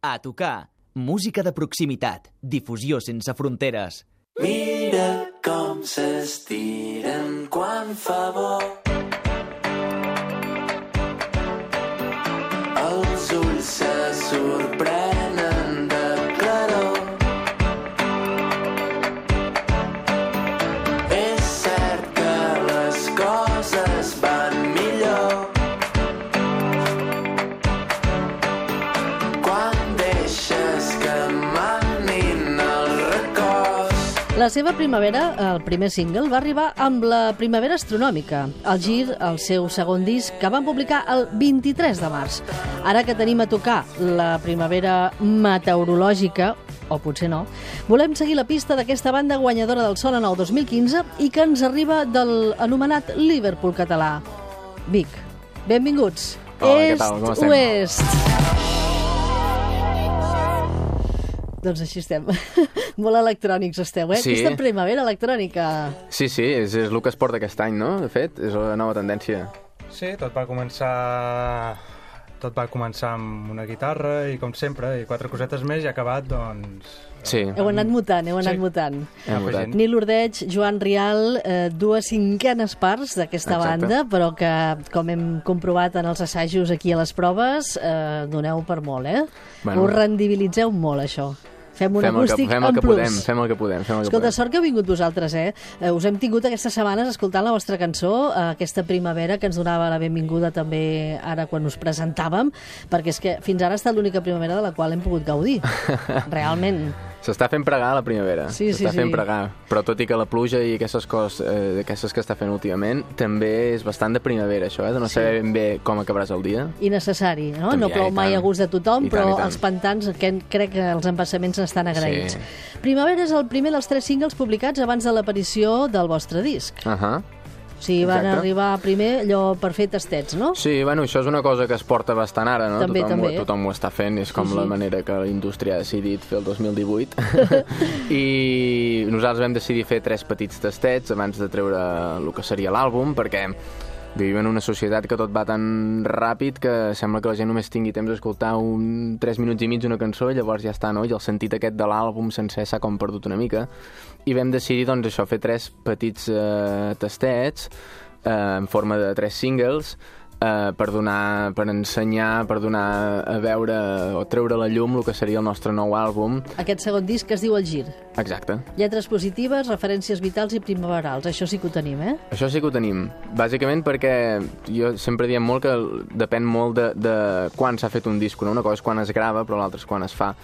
A tocar. Música de proximitat. Difusió sense fronteres. Mira com s'estiren quan fa bo. La seva primavera, el primer single, va arribar amb la primavera astronòmica, el Gir, el seu segon disc, que van publicar el 23 de març. Ara que tenim a tocar la primavera meteorològica, o potser no, volem seguir la pista d'aquesta banda guanyadora del Sol en el 2015 i que ens arriba del anomenat Liverpool català. Vic, benvinguts. Hola, què Est, tal? Com estem? oest. Doncs així estem. Molt electrònics esteu, eh? Sí. Aquesta primavera electrònica. Sí, sí, és, és el que es porta aquest any, no? De fet, és la nova tendència. Sí, tot va començar tot va començar amb una guitarra i com sempre, i quatre cosetes més i ha acabat, doncs... Sí, Heu anat mutant, heu anat Sí. mutant. hem votat. afegint. Nil Ordeig, Joan Rial, eh, dues cinquenes parts d'aquesta banda, però que, com hem comprovat en els assajos aquí a les proves, eh, doneu per molt, eh? Bueno. Ho rendibilitzeu molt, això. Fem un Fem el, que, acústic fem el en que plus. podem, fem el que podem, fem el que Escolta, podem. sort que heu vingut vosaltres, eh? eh? Us hem tingut aquestes setmanes escoltant la vostra cançó, eh, aquesta primavera que ens donava la benvinguda també ara quan us presentàvem, perquè és que fins ara ha estat l'única primavera de la qual hem pogut gaudir. Realment. S'està fent pregar la primavera. Sí, sí, S'està fent sí. pregar. Però tot i que la pluja i aquestes coses eh, aquestes que està fent últimament, també és bastant de primavera, això, eh? De no saber ben bé com acabaràs el dia. I necessari, no? També, no plou mai tant. a gust de tothom, I tant, però i tant. els pantans que, crec que els embassaments n'estan agraïts. Sí. Primavera és el primer dels tres singles publicats abans de l'aparició del vostre disc. Uh -huh. O sigui, van Exacte. arribar primer allò per fer tastets, no? Sí, bueno, això és una cosa que es porta bastant ara, no? També, tothom, també. Ho, tothom ho està fent, és com Sí, la sí. manera que la indústria ha decidit fer el 2018. I nosaltres vam decidir fer tres petits tastets abans de treure el que seria l'àlbum, perquè vivim en una societat que tot va tan ràpid que sembla que la gent només tingui temps d'escoltar un 3 minuts i mig una cançó i llavors ja està, no? I el sentit aquest de l'àlbum sencer s'ha com perdut una mica. I vam decidir, doncs, això, fer tres petits eh, tastets eh, en forma de tres singles eh, per donar, per ensenyar, per donar a veure o treure a la llum el que seria el nostre nou àlbum. Aquest segon disc es diu El Gir. Exacte. Lletres positives, referències vitals i primaverals. Això sí que ho tenim, eh? Això sí que ho tenim. Bàsicament perquè jo sempre diem molt que depèn molt de, de quan s'ha fet un disc. No? Una cosa és quan es grava, però l'altra és quan es fa.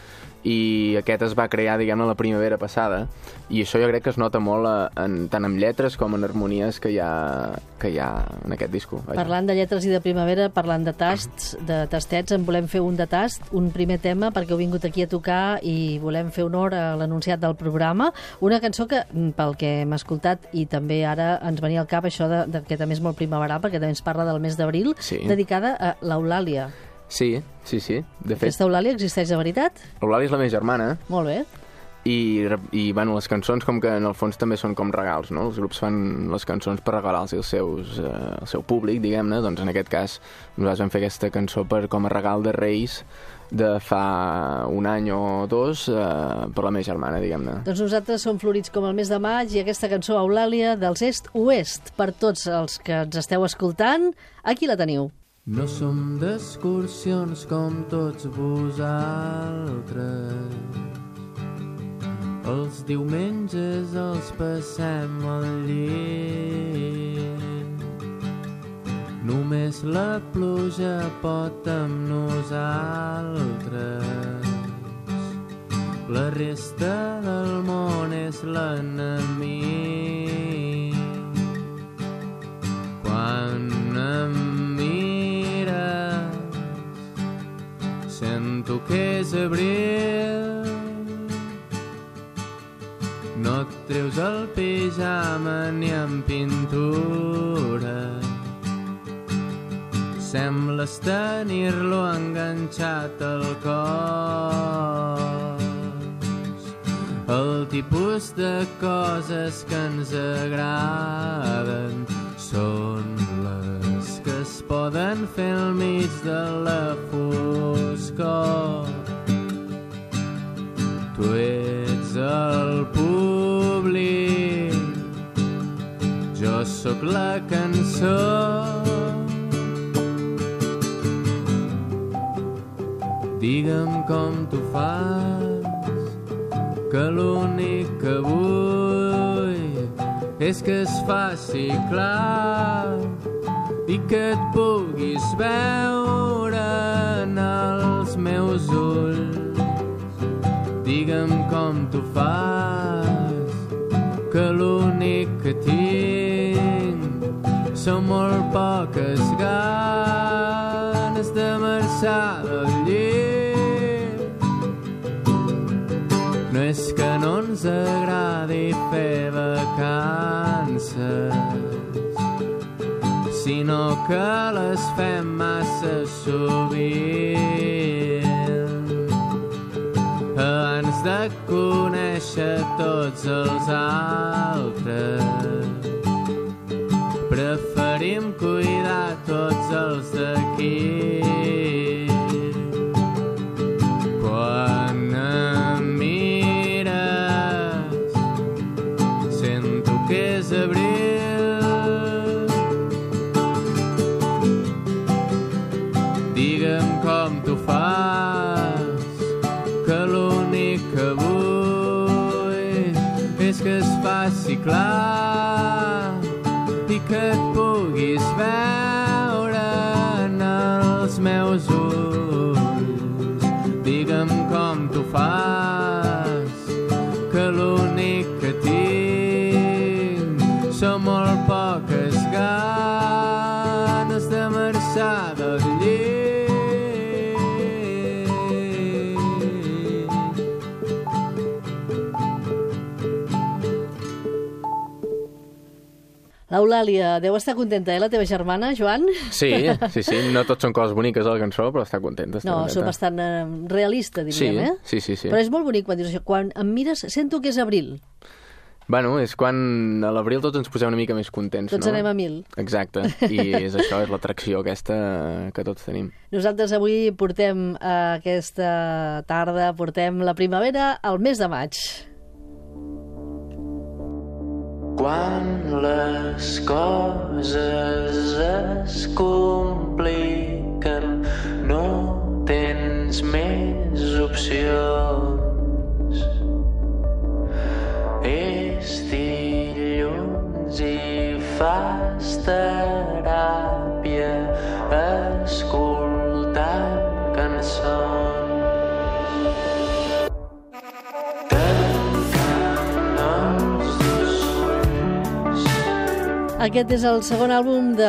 I aquest es va crear, diguem-ne, la primavera passada. I això jo crec que es nota molt a, en, tant en lletres com en harmonies que hi ha, que hi ha en aquest disco. Vaja. Parlant de lletres i de primavera, parlant de tasts, de tastets, en volem fer un de tast, un primer tema, perquè heu vingut aquí a tocar i volem fer honor a l'anunciat del programa. Una cançó que, mm, pel que hem escoltat, i també ara ens venia al cap això de, de que també és molt primaveral, perquè també ens parla del mes d'abril, Sí. dedicada a l'Eulàlia. Sí, sí, sí. De fet, Aquesta Eulàlia existeix de veritat? l'Eulàlia és la meva germana Molt bé. i, i bueno, les cançons com que en el fons també són com regals, no? Els grups fan les cançons per regalar-los als seus, eh, al seu públic, diguem-ne, doncs en aquest cas nosaltres vam fer aquesta cançó per, com a regal de Reis de fa un any o dos eh, per la meva germana, diguem-ne. Doncs nosaltres som florits com el mes de maig i aquesta cançó Eulàlia dels Est-Oest per tots els que ens esteu escoltant, aquí la teniu. No som d'excursions com tots vosaltres. Els diumenges els passem al llit. Només la pluja pot amb nosaltres. La resta del món és l'enemic. Quan em Sento que és abril. No et treus el pijama ni amb pintura. Sembles tenir-lo enganxat al cos. El tipus de coses que ens agraden són les que es poden fer al mig de la cor. Tu ets el públic, jo sóc la cançó. Digue'm com tu fas, que l'únic que vull és que es faci clar i que et puguis veure en els meus ulls. Digue'm com tu fas, que l'únic que tinc són molt poques ganes de marxar del llit. No és que no ens agradi fer vacances, sinó que les fem massa sovint. Abans de conèixer tots els altres, preferim cuidar tots els d'aquí. L'Eulàlia deu estar contenta, eh, la teva germana, Joan? Sí, sí, sí. No tot són coses boniques a la cançó, però està contenta. Està No, contenta. bastant eh, realista, Sí, diríem, eh? sí, sí, sí. Però és molt bonic quan dius això. Quan em mires, sento que és abril. Bueno, és quan a l'abril tots ens posem una mica més contents, Tots no? anem a mil. Exacte, i és això, és l'atracció aquesta que tots tenim. Nosaltres avui portem eh, aquesta tarda, portem la primavera al mes de maig. Quan les coses es compliquen, no tens més opcions. És dilluns i fas teràpia Aquest és el segon àlbum de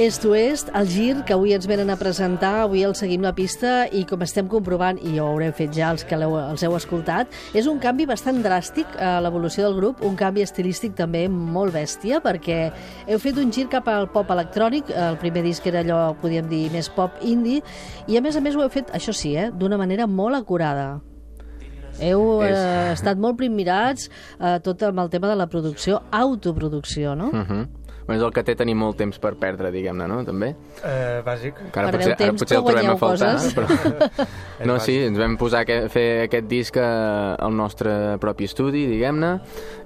Est to Est, el Gir, que avui ens venen a presentar. Avui el seguim la pista i com estem comprovant, i ho haurem fet ja els que l'heu- els heu escoltat, és un canvi bastant dràstic a l'evolució del grup, un canvi estilístic també molt bèstia, perquè heu fet un gir cap al pop electrònic, el primer disc era allò, podríem dir, més pop indie, i a més a més ho heu fet, això sí, eh, d'una manera molt acurada. Heu eh, És- estat molt primmirats eh, tot amb el tema de la producció, autoproducció, no? Uh -huh. Bueno, és el que té tenir molt temps per perdre, diguem-ne, no? També. Eh, bàsic. Que ara Perdeu potser, ara potser el trobem a faltar, coses. però... És No, sí, ens vam posar a fer aquest disc eh, al nostre propi estudi, diguem-ne,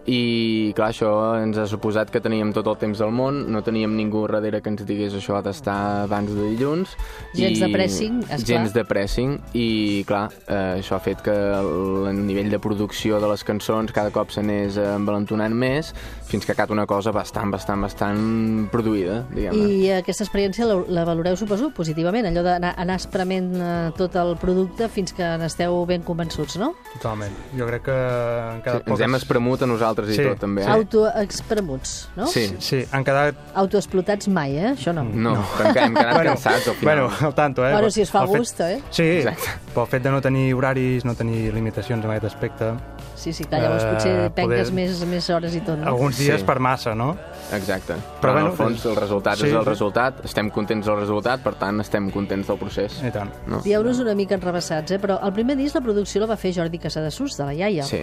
i clar, això ens ha suposat que teníem tot el temps del món, no teníem ningú darrere que ens digués això ha d'estar abans de dilluns. Gens i... de pressing, esclar. Gens de pressing, i clar, eh, això ha fet que el, el nivell de producció de les cançons cada cop s'anés envalentonant més, fins que ha quedat una cosa bastant, bastant, bastant produïda, diguem-ne. I aquesta experiència la, la valoreu, suposo, positivament, allò d'anar anar esprement eh, tot el producte fins que n'esteu ben convençuts, no? Totalment. Jo crec que han Sí, quedat ens hem espremut a nosaltres Sí, i tot, també. sí. Eh? Autoexpremuts, no? Sí. Sí, han quedat... Autoexplotats mai, eh? Això no. No, no. hem, hem quedat cansats al final. Bueno, al tanto, eh? Bueno, si es fa El fet- gust, eh? Sí, Exacte. pel fet de no tenir horaris, no tenir limitacions en aquest aspecte, Sí, sí, clar, llavors Eh, potser penques poder- més, més hores i tot, no? alguns dies Sí. per massa, no? Exacte. Però Però, en bueno, el fons el resultat sí, és el sí. resultat, estem contents del resultat, per tant estem contents del procés. I tant. No? Dieu-nos una mica enrebaçats, eh? Però el primer disc la producció la va fer Jordi Casadesús, de la iaia. Sí.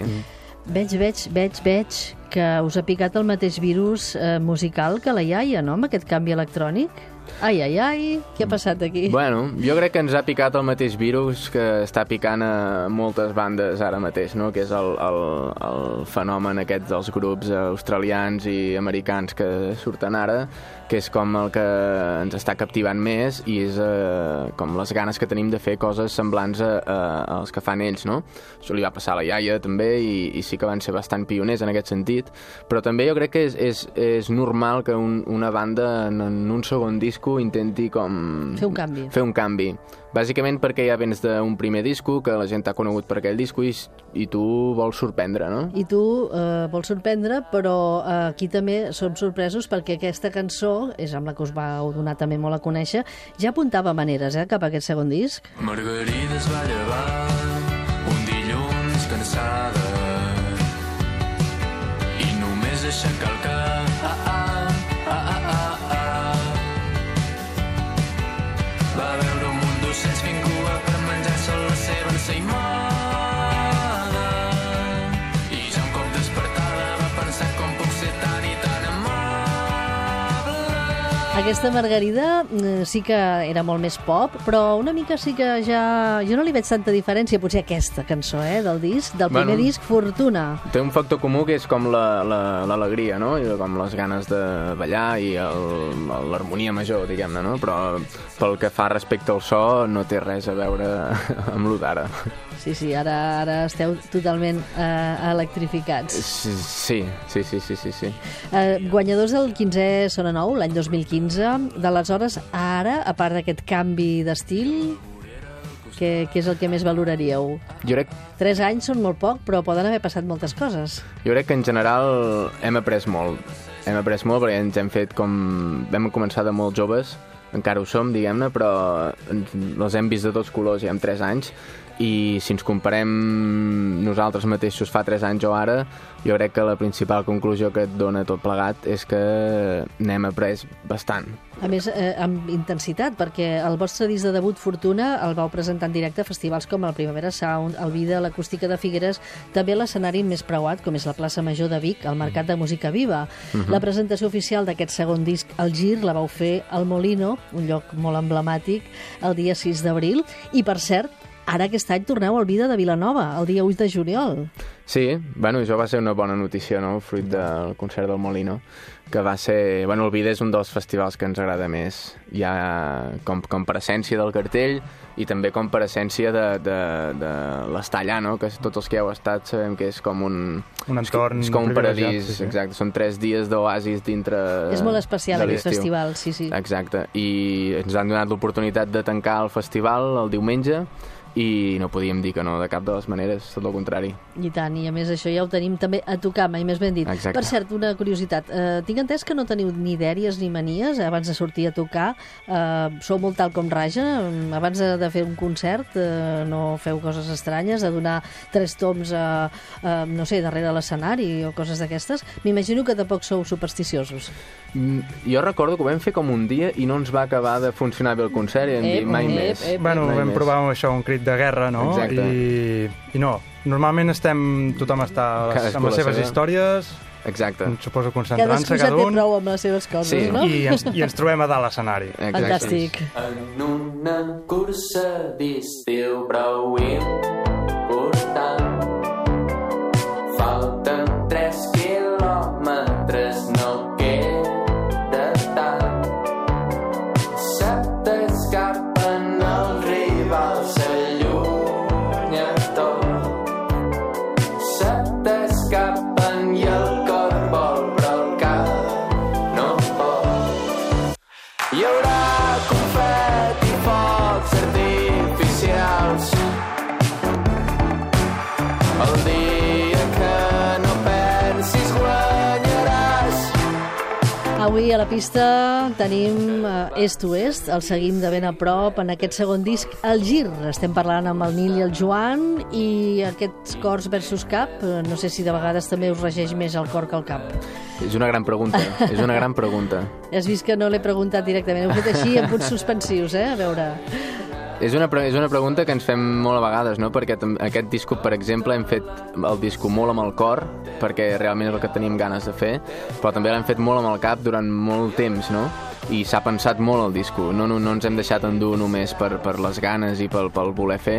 Veig, veig, veig, veig que us ha picat el mateix virus eh, musical que la iaia, no?, amb aquest canvi electrònic. Ai, ai, ai, què ha passat aquí? Bueno, jo crec que ens ha picat el mateix virus que està picant a moltes bandes ara mateix, no? que és el, el, el fenomen aquest dels grups australians i americans que surten ara, que és com el que ens està captivant més i és eh, com les ganes que tenim de fer coses semblants a, a, als que fan ells, no? Això li va passar a la iaia també i, i sí que van ser bastant pioners en aquest sentit, però també jo crec que és, és, és normal que un, una banda en, en un segon disco intenti com... Fer un canvi. Fer un canvi. Bàsicament perquè ja vens d'un primer disco, que la gent t'ha conegut per aquell disco i, i tu vols sorprendre, no? I tu eh, vols sorprendre, però eh, aquí també som sorpresos perquè aquesta cançó, és amb la que us vau donar també molt a conèixer, ja apuntava maneres eh, cap a aquest segon disc. Margarida es va llevar un dilluns cansada i només aixecar Aquesta Margarida eh, sí que era molt més pop, però una mica sí que ja... Jo no li veig tanta diferència, potser aquesta cançó, eh, del disc, del primer Bueno. disc, Fortuna. Té un factor comú que és com la- la- l'alegria, no? I com les ganes de ballar i l'harmonia major, diguem-ne, no? Però pel que fa respecte al so no té res a veure amb lo d'ara. Sí, sí, ara, ara esteu totalment eh, electrificats. Sí, sí, sí, sí, sí, sí. Eh, guanyadors del 15è Sona Nou, l'any 2015. D'aleshores, ara, a part d'aquest canvi d'estil, què, què és el que més valoraríeu? Jo crec, Tres anys són molt poc, però poden haver passat moltes coses. jo crec que en general hem après molt. Hem après molt perquè ens hem fet com... Vam començar de molt joves, encara ho som, diguem-ne, però els hem vist de tots colors ja amb 3 anys i si ens comparem nosaltres mateixos fa 3 anys o ara, jo crec que la principal conclusió que et dona tot plegat és que n'hem après bastant. A més, eh, amb intensitat, perquè el vostre disc de debut, Fortuna, el vau presentar en directe a festivals com el Primavera Sound, el Vida, l'Acústica de Figueres, també l'escenari més preuat, com és la plaça Major de Vic, al Mercat de Música Viva. La presentació oficial d'aquest segon disc, El Gir, la vau fer al Molino, un lloc molt emblemàtic, el dia 6 d'abril. I, per cert, ara aquest any torneu al Vida de Vilanova, el dia 8 de juliol. Sí, bueno, això va ser una bona notícia, no?, fruit del concert del Molino, que va ser... Bueno, el Vida és un dels festivals que ens agrada més, ja com, com per essència del cartell i també com per essència de, de, de l'estar allà, no?, que tots els que heu estat sabem que és com un... Un entorn És com un paradís, sí, sí. exacte. Són tres dies d'oasis dintre és molt especial aquest festival, sí, sí. Exacte, i ens han donat l'oportunitat de tancar el festival el diumenge i no podíem dir que no de cap de les maneres, tot el contrari. I tant, i a més això ja ho tenim també a tocar, mai més ben dit. Exacte. Per cert, una curiositat, eh, tinc entès que no teniu ni dèries ni manies abans de sortir a tocar, eh, sou molt tal com raja, Mm, abans de, de fer un concert eh, no feu coses estranyes, de donar tres toms a, a no sé, darrere l'escenari o coses d'aquestes. M'imagino que tampoc sou supersticiosos. Mm, Jo recordo que ho vam fer com un dia i no ens va acabar de funcionar bé el concert i vam Ep, dir mai ep, més. ep. Bueno, mai vam més. provar això un crit de guerra, no? Exacte. I, I no, normalment estem, tothom està a les, Cadascú amb les seves seva. històries, Exacte. suposo Cadascú concentrant-se ja cada té un, prou amb les seves coses, Sí. no? i ens, i ens trobem a dalt a l'escenari. Fantàstic. En una cursa d'estiu prou Avui a la pista tenim eh, Est Oest, el seguim de ben a prop en aquest segon disc, El Gir. Estem parlant amb el Nil i el Joan i aquests cors versus cap, eh, no sé si de vegades també us regeix més el cor que el cap. És una gran pregunta, és una gran pregunta. Has vist que no l'he preguntat directament, ho he fet així amb punts suspensius, eh? A veure... És una, és una pregunta que ens fem molt a vegades, no? Perquè aquest disco, per exemple, hem fet el disco molt amb el cor, perquè realment és el que tenim ganes de fer, però també l'hem fet molt amb el cap durant molt temps, no? I s'ha pensat molt el disco. No, no, no ens hem deixat endur només per, per les ganes i pel, pel voler fer,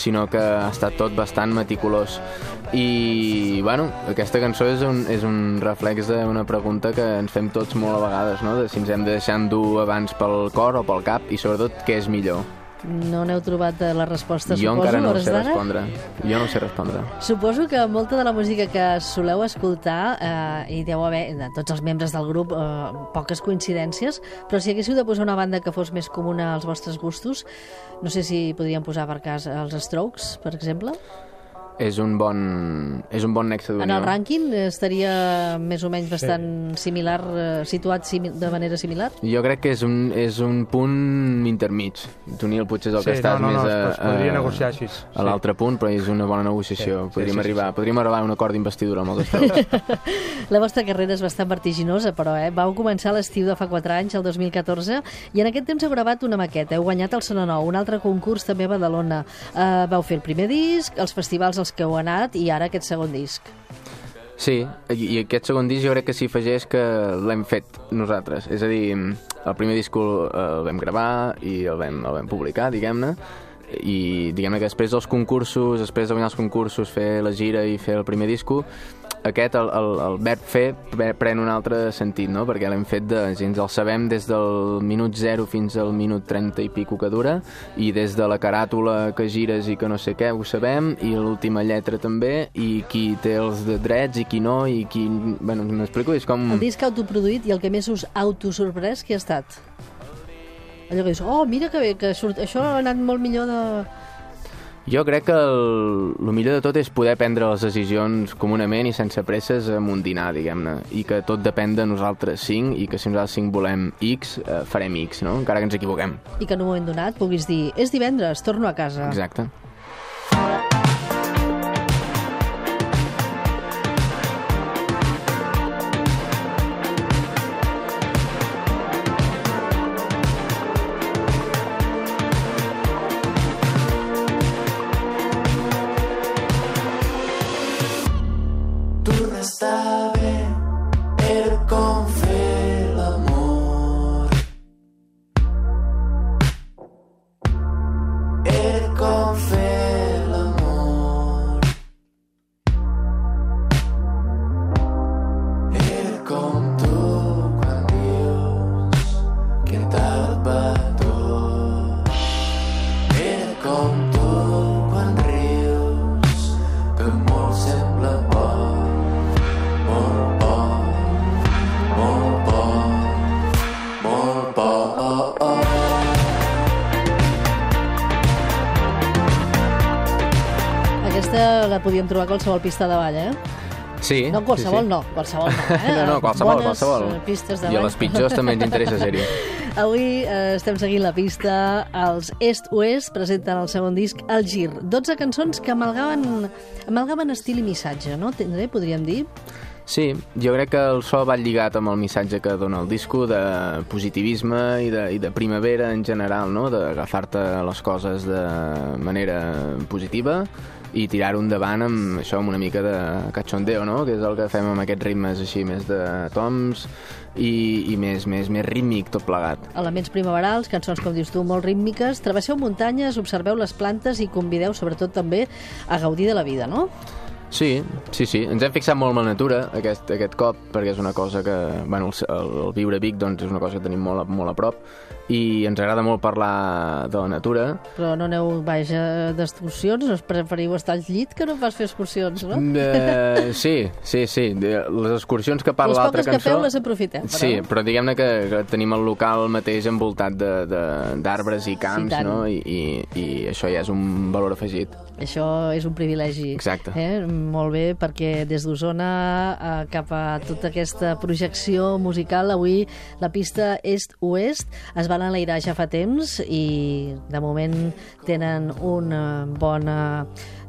sinó que ha estat tot bastant meticulós. I, bueno, aquesta cançó és un, és un reflex d'una pregunta que ens fem tots molt a vegades, no? De si ens hem de deixar endur abans pel cor o pel cap i, sobretot, què és millor. No n'heu trobat la resposta, jo suposo, encara no ho sé respondre. Jo no sé respondre. Suposo que molta de la música que soleu escoltar eh, hi deu haver, de tots els membres del grup, eh, poques coincidències, però si haguéssiu de posar una banda que fos més comuna als vostres gustos, no sé si podríem posar per cas els Strokes, per exemple. És un bon, és un bon nexe d'unió. En el rànquing estaria més o menys bastant similar, eh, situat simi de manera similar? Jo crec que és un, és un punt intermig. Tu, Nil, potser és el que Sí, estàs no, no, més no, a, es podria negociar així, a sí. l'altre punt, però és una bona negociació. Sí, sí, podríem, sí, sí, arribar, sí. podríem arribar a un acord d'investidura amb els. La vostra carrera és bastant vertiginosa, però, eh? Vau començar a l'estiu de fa 4 anys, el 2014, i en aquest temps heu gravat una maqueta, heu guanyat el Sona Nou, un altre concurs també a Badalona. Uh, vau fer el primer disc, els festivals als que heu anat, i ara aquest segon disc. Sí, i, aquest segon disc jo crec que s'hi afegeix que l'hem fet nosaltres. És a dir, el primer disc el vam gravar i el vam, el vam publicar, diguem-ne, i diguem-ne que després dels concursos, després de guanyar els concursos, fer la gira i fer el primer disco, aquest, el, el, el verb fer, pre- pren un altre sentit, no? perquè l'hem fet de, ens el sabem des del minut 0 fins al minut 30 i pico que dura, i des de la caràtula que gires i que no sé què, ho sabem, i l'última lletra també, i qui té els de drets i qui no, i qui... Bueno, m'explico? És com... El disc autoproduït i el que més us autosorprès, qui ha estat? Allò que dius, oh, mira que bé, que surt... això ha anat molt millor de... Jo crec que el, el millor de tot és poder prendre les decisions comunament i sense presses amb un dinar, diguem-ne, i que tot depèn de nosaltres cinc i que si nosaltres cinc volem X, eh, farem X, no? encara que ens equivoquem. I que en un moment donat puguis dir, és divendres, torno a casa. Exacte. Torna a estar bé, era podíem trobar a qualsevol pista de ball, eh? Sí. No, qualsevol sí, sí. no, qualsevol no. Eh? No, no, qualsevol, Bones, qualsevol. eh, pistes de I a ball. les pitjors també ens interessa ser-hi. Avui eh, estem seguint la pista. Els Est-Oest presenten el segon disc, El Gir. 12 cançons que amalgaven, amalgaven estil i missatge, no? Tindré, podríem dir? Sí, jo crec que el so va lligat amb el missatge que dona el disco de positivisme i de, i de primavera en general, no? d'agafar-te les coses de manera positiva i tirar-ho endavant amb això, amb una mica de cachondeo, no? que és el que fem amb aquests ritmes així més de toms i, i més, més, més rítmic tot plegat. Elements primaverals, cançons, com dius tu, molt rítmiques. Travesseu muntanyes, observeu les plantes i convideu, sobretot, també a gaudir de la vida, no? Sí, sí, sí. Ens hem fixat molt en la natura aquest, aquest cop, perquè és una cosa que... Bueno, el, el, viure a Vic doncs, és una cosa que tenim molt, molt a prop i ens agrada molt parlar de la natura. Però no aneu, vaja, d'excursions, no preferiu estar al llit que no pas fer excursions, no? Uh, sí, sí, sí. Les excursions que les parla l'altra poques que cançó... feu les aprofiteu, però... Sí, però diguem-ne que, que tenim el local mateix envoltat d'arbres i camps, tant. no? I, i, I això ja és un valor afegit. Això és un privilegi. Exacte. Eh? Molt bé, perquè des d'Osona eh, cap a tota aquesta projecció musical, avui la pista est-oest es van enlairar ja fa temps i de moment tenen una bona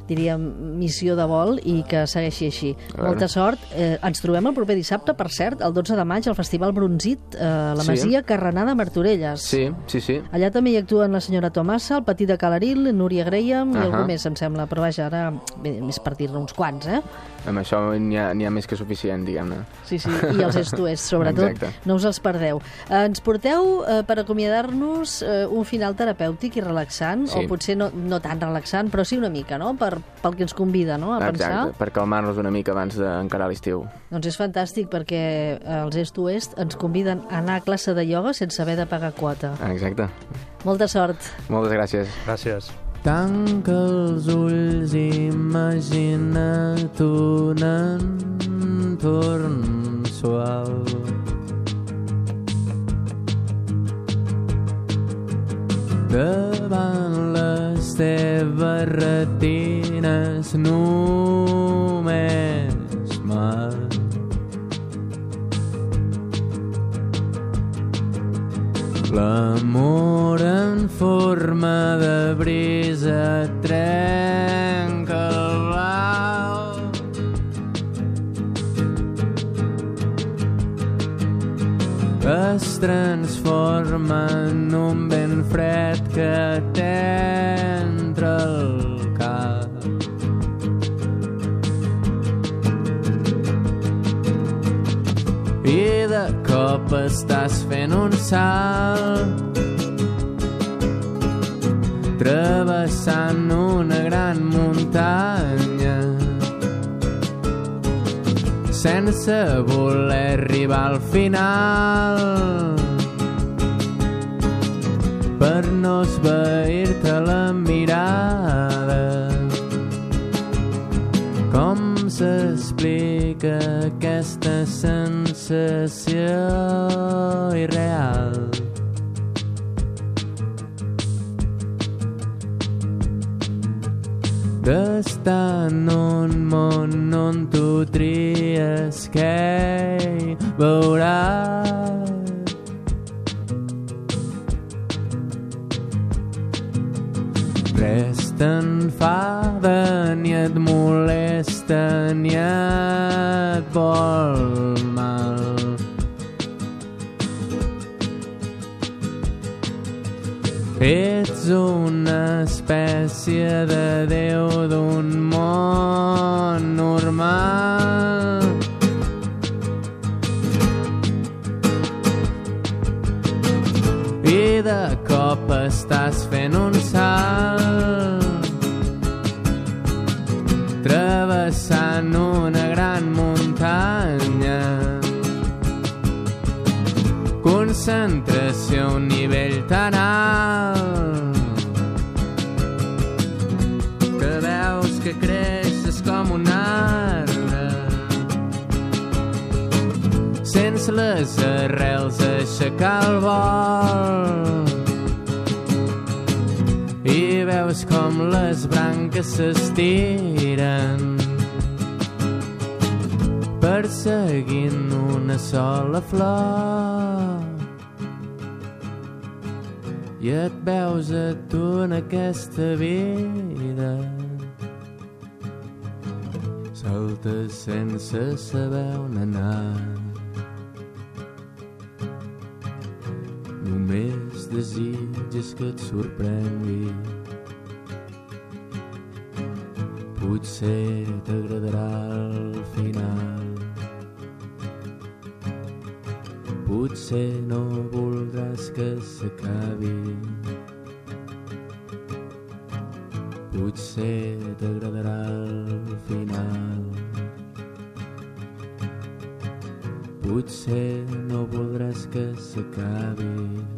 diríem, missió de vol i que segueixi així. Molta sort. Eh, ens trobem el proper dissabte, per cert, el 12 de maig, al Festival Bronzit, eh, la Sí. Masia Carrenar de Martorelles. Sí, sí, sí. Allà també hi actuen la senyora Tomassa, el Petit de Calaril, Núria Graham i Ahà. algú més, em sembla. Però vaja, ara bé, més per dir-ne uns quants, eh? Amb això n'hi ha, ha més que suficient, diguem-ne. Sí, sí, i els estuers, sobretot. Exacte. No us els perdeu. Eh, ens porteu, eh, per acomiadar-nos, eh, un final terapèutic i relaxant, Sí. o potser no, no tan relaxant, però sí una mica, no?, per, pel que ens convida, no?, a pensar. Exacte, per calmar-nos una mica abans d'encarar l'estiu. Doncs és fantàstic, perquè eh, els est-oest ens conviden a anar a classe de ioga sense haver de pagar quota. Exacte. Molta sort. Moltes gràcies. Gràcies. Tanca els ulls i imagina't un entorn suau. Davant les teves retines només mal. L'amor en forma de brisa trenca el blau. Es transforma en un vent fred que I de cop estàs fent un salt. Travessant una gran muntanya. Sense voler arribar al final. Per no esvair-te la mirada. Com s'explica aquesta sensació irreal? d'estar en un món on tu tries què hi veuràs. Res t'enfada, ni et molesta, ni et vol Ets una espècie de déu d'un món normal. I de cop estàs fent un salt concentració a un nivell tan alt que veus que creixes com un arbre. Sense les arrels aixecar el vol i veus com les branques s'estiren perseguint una sola flor i et veus a tu en aquesta vida. Saltes sense saber on anar. Només desitges que et sorprengui. Potser t'agradarà el final potser no voldràs que s'acabi. Potser t'agradarà el final. Potser no voldràs que s'acabi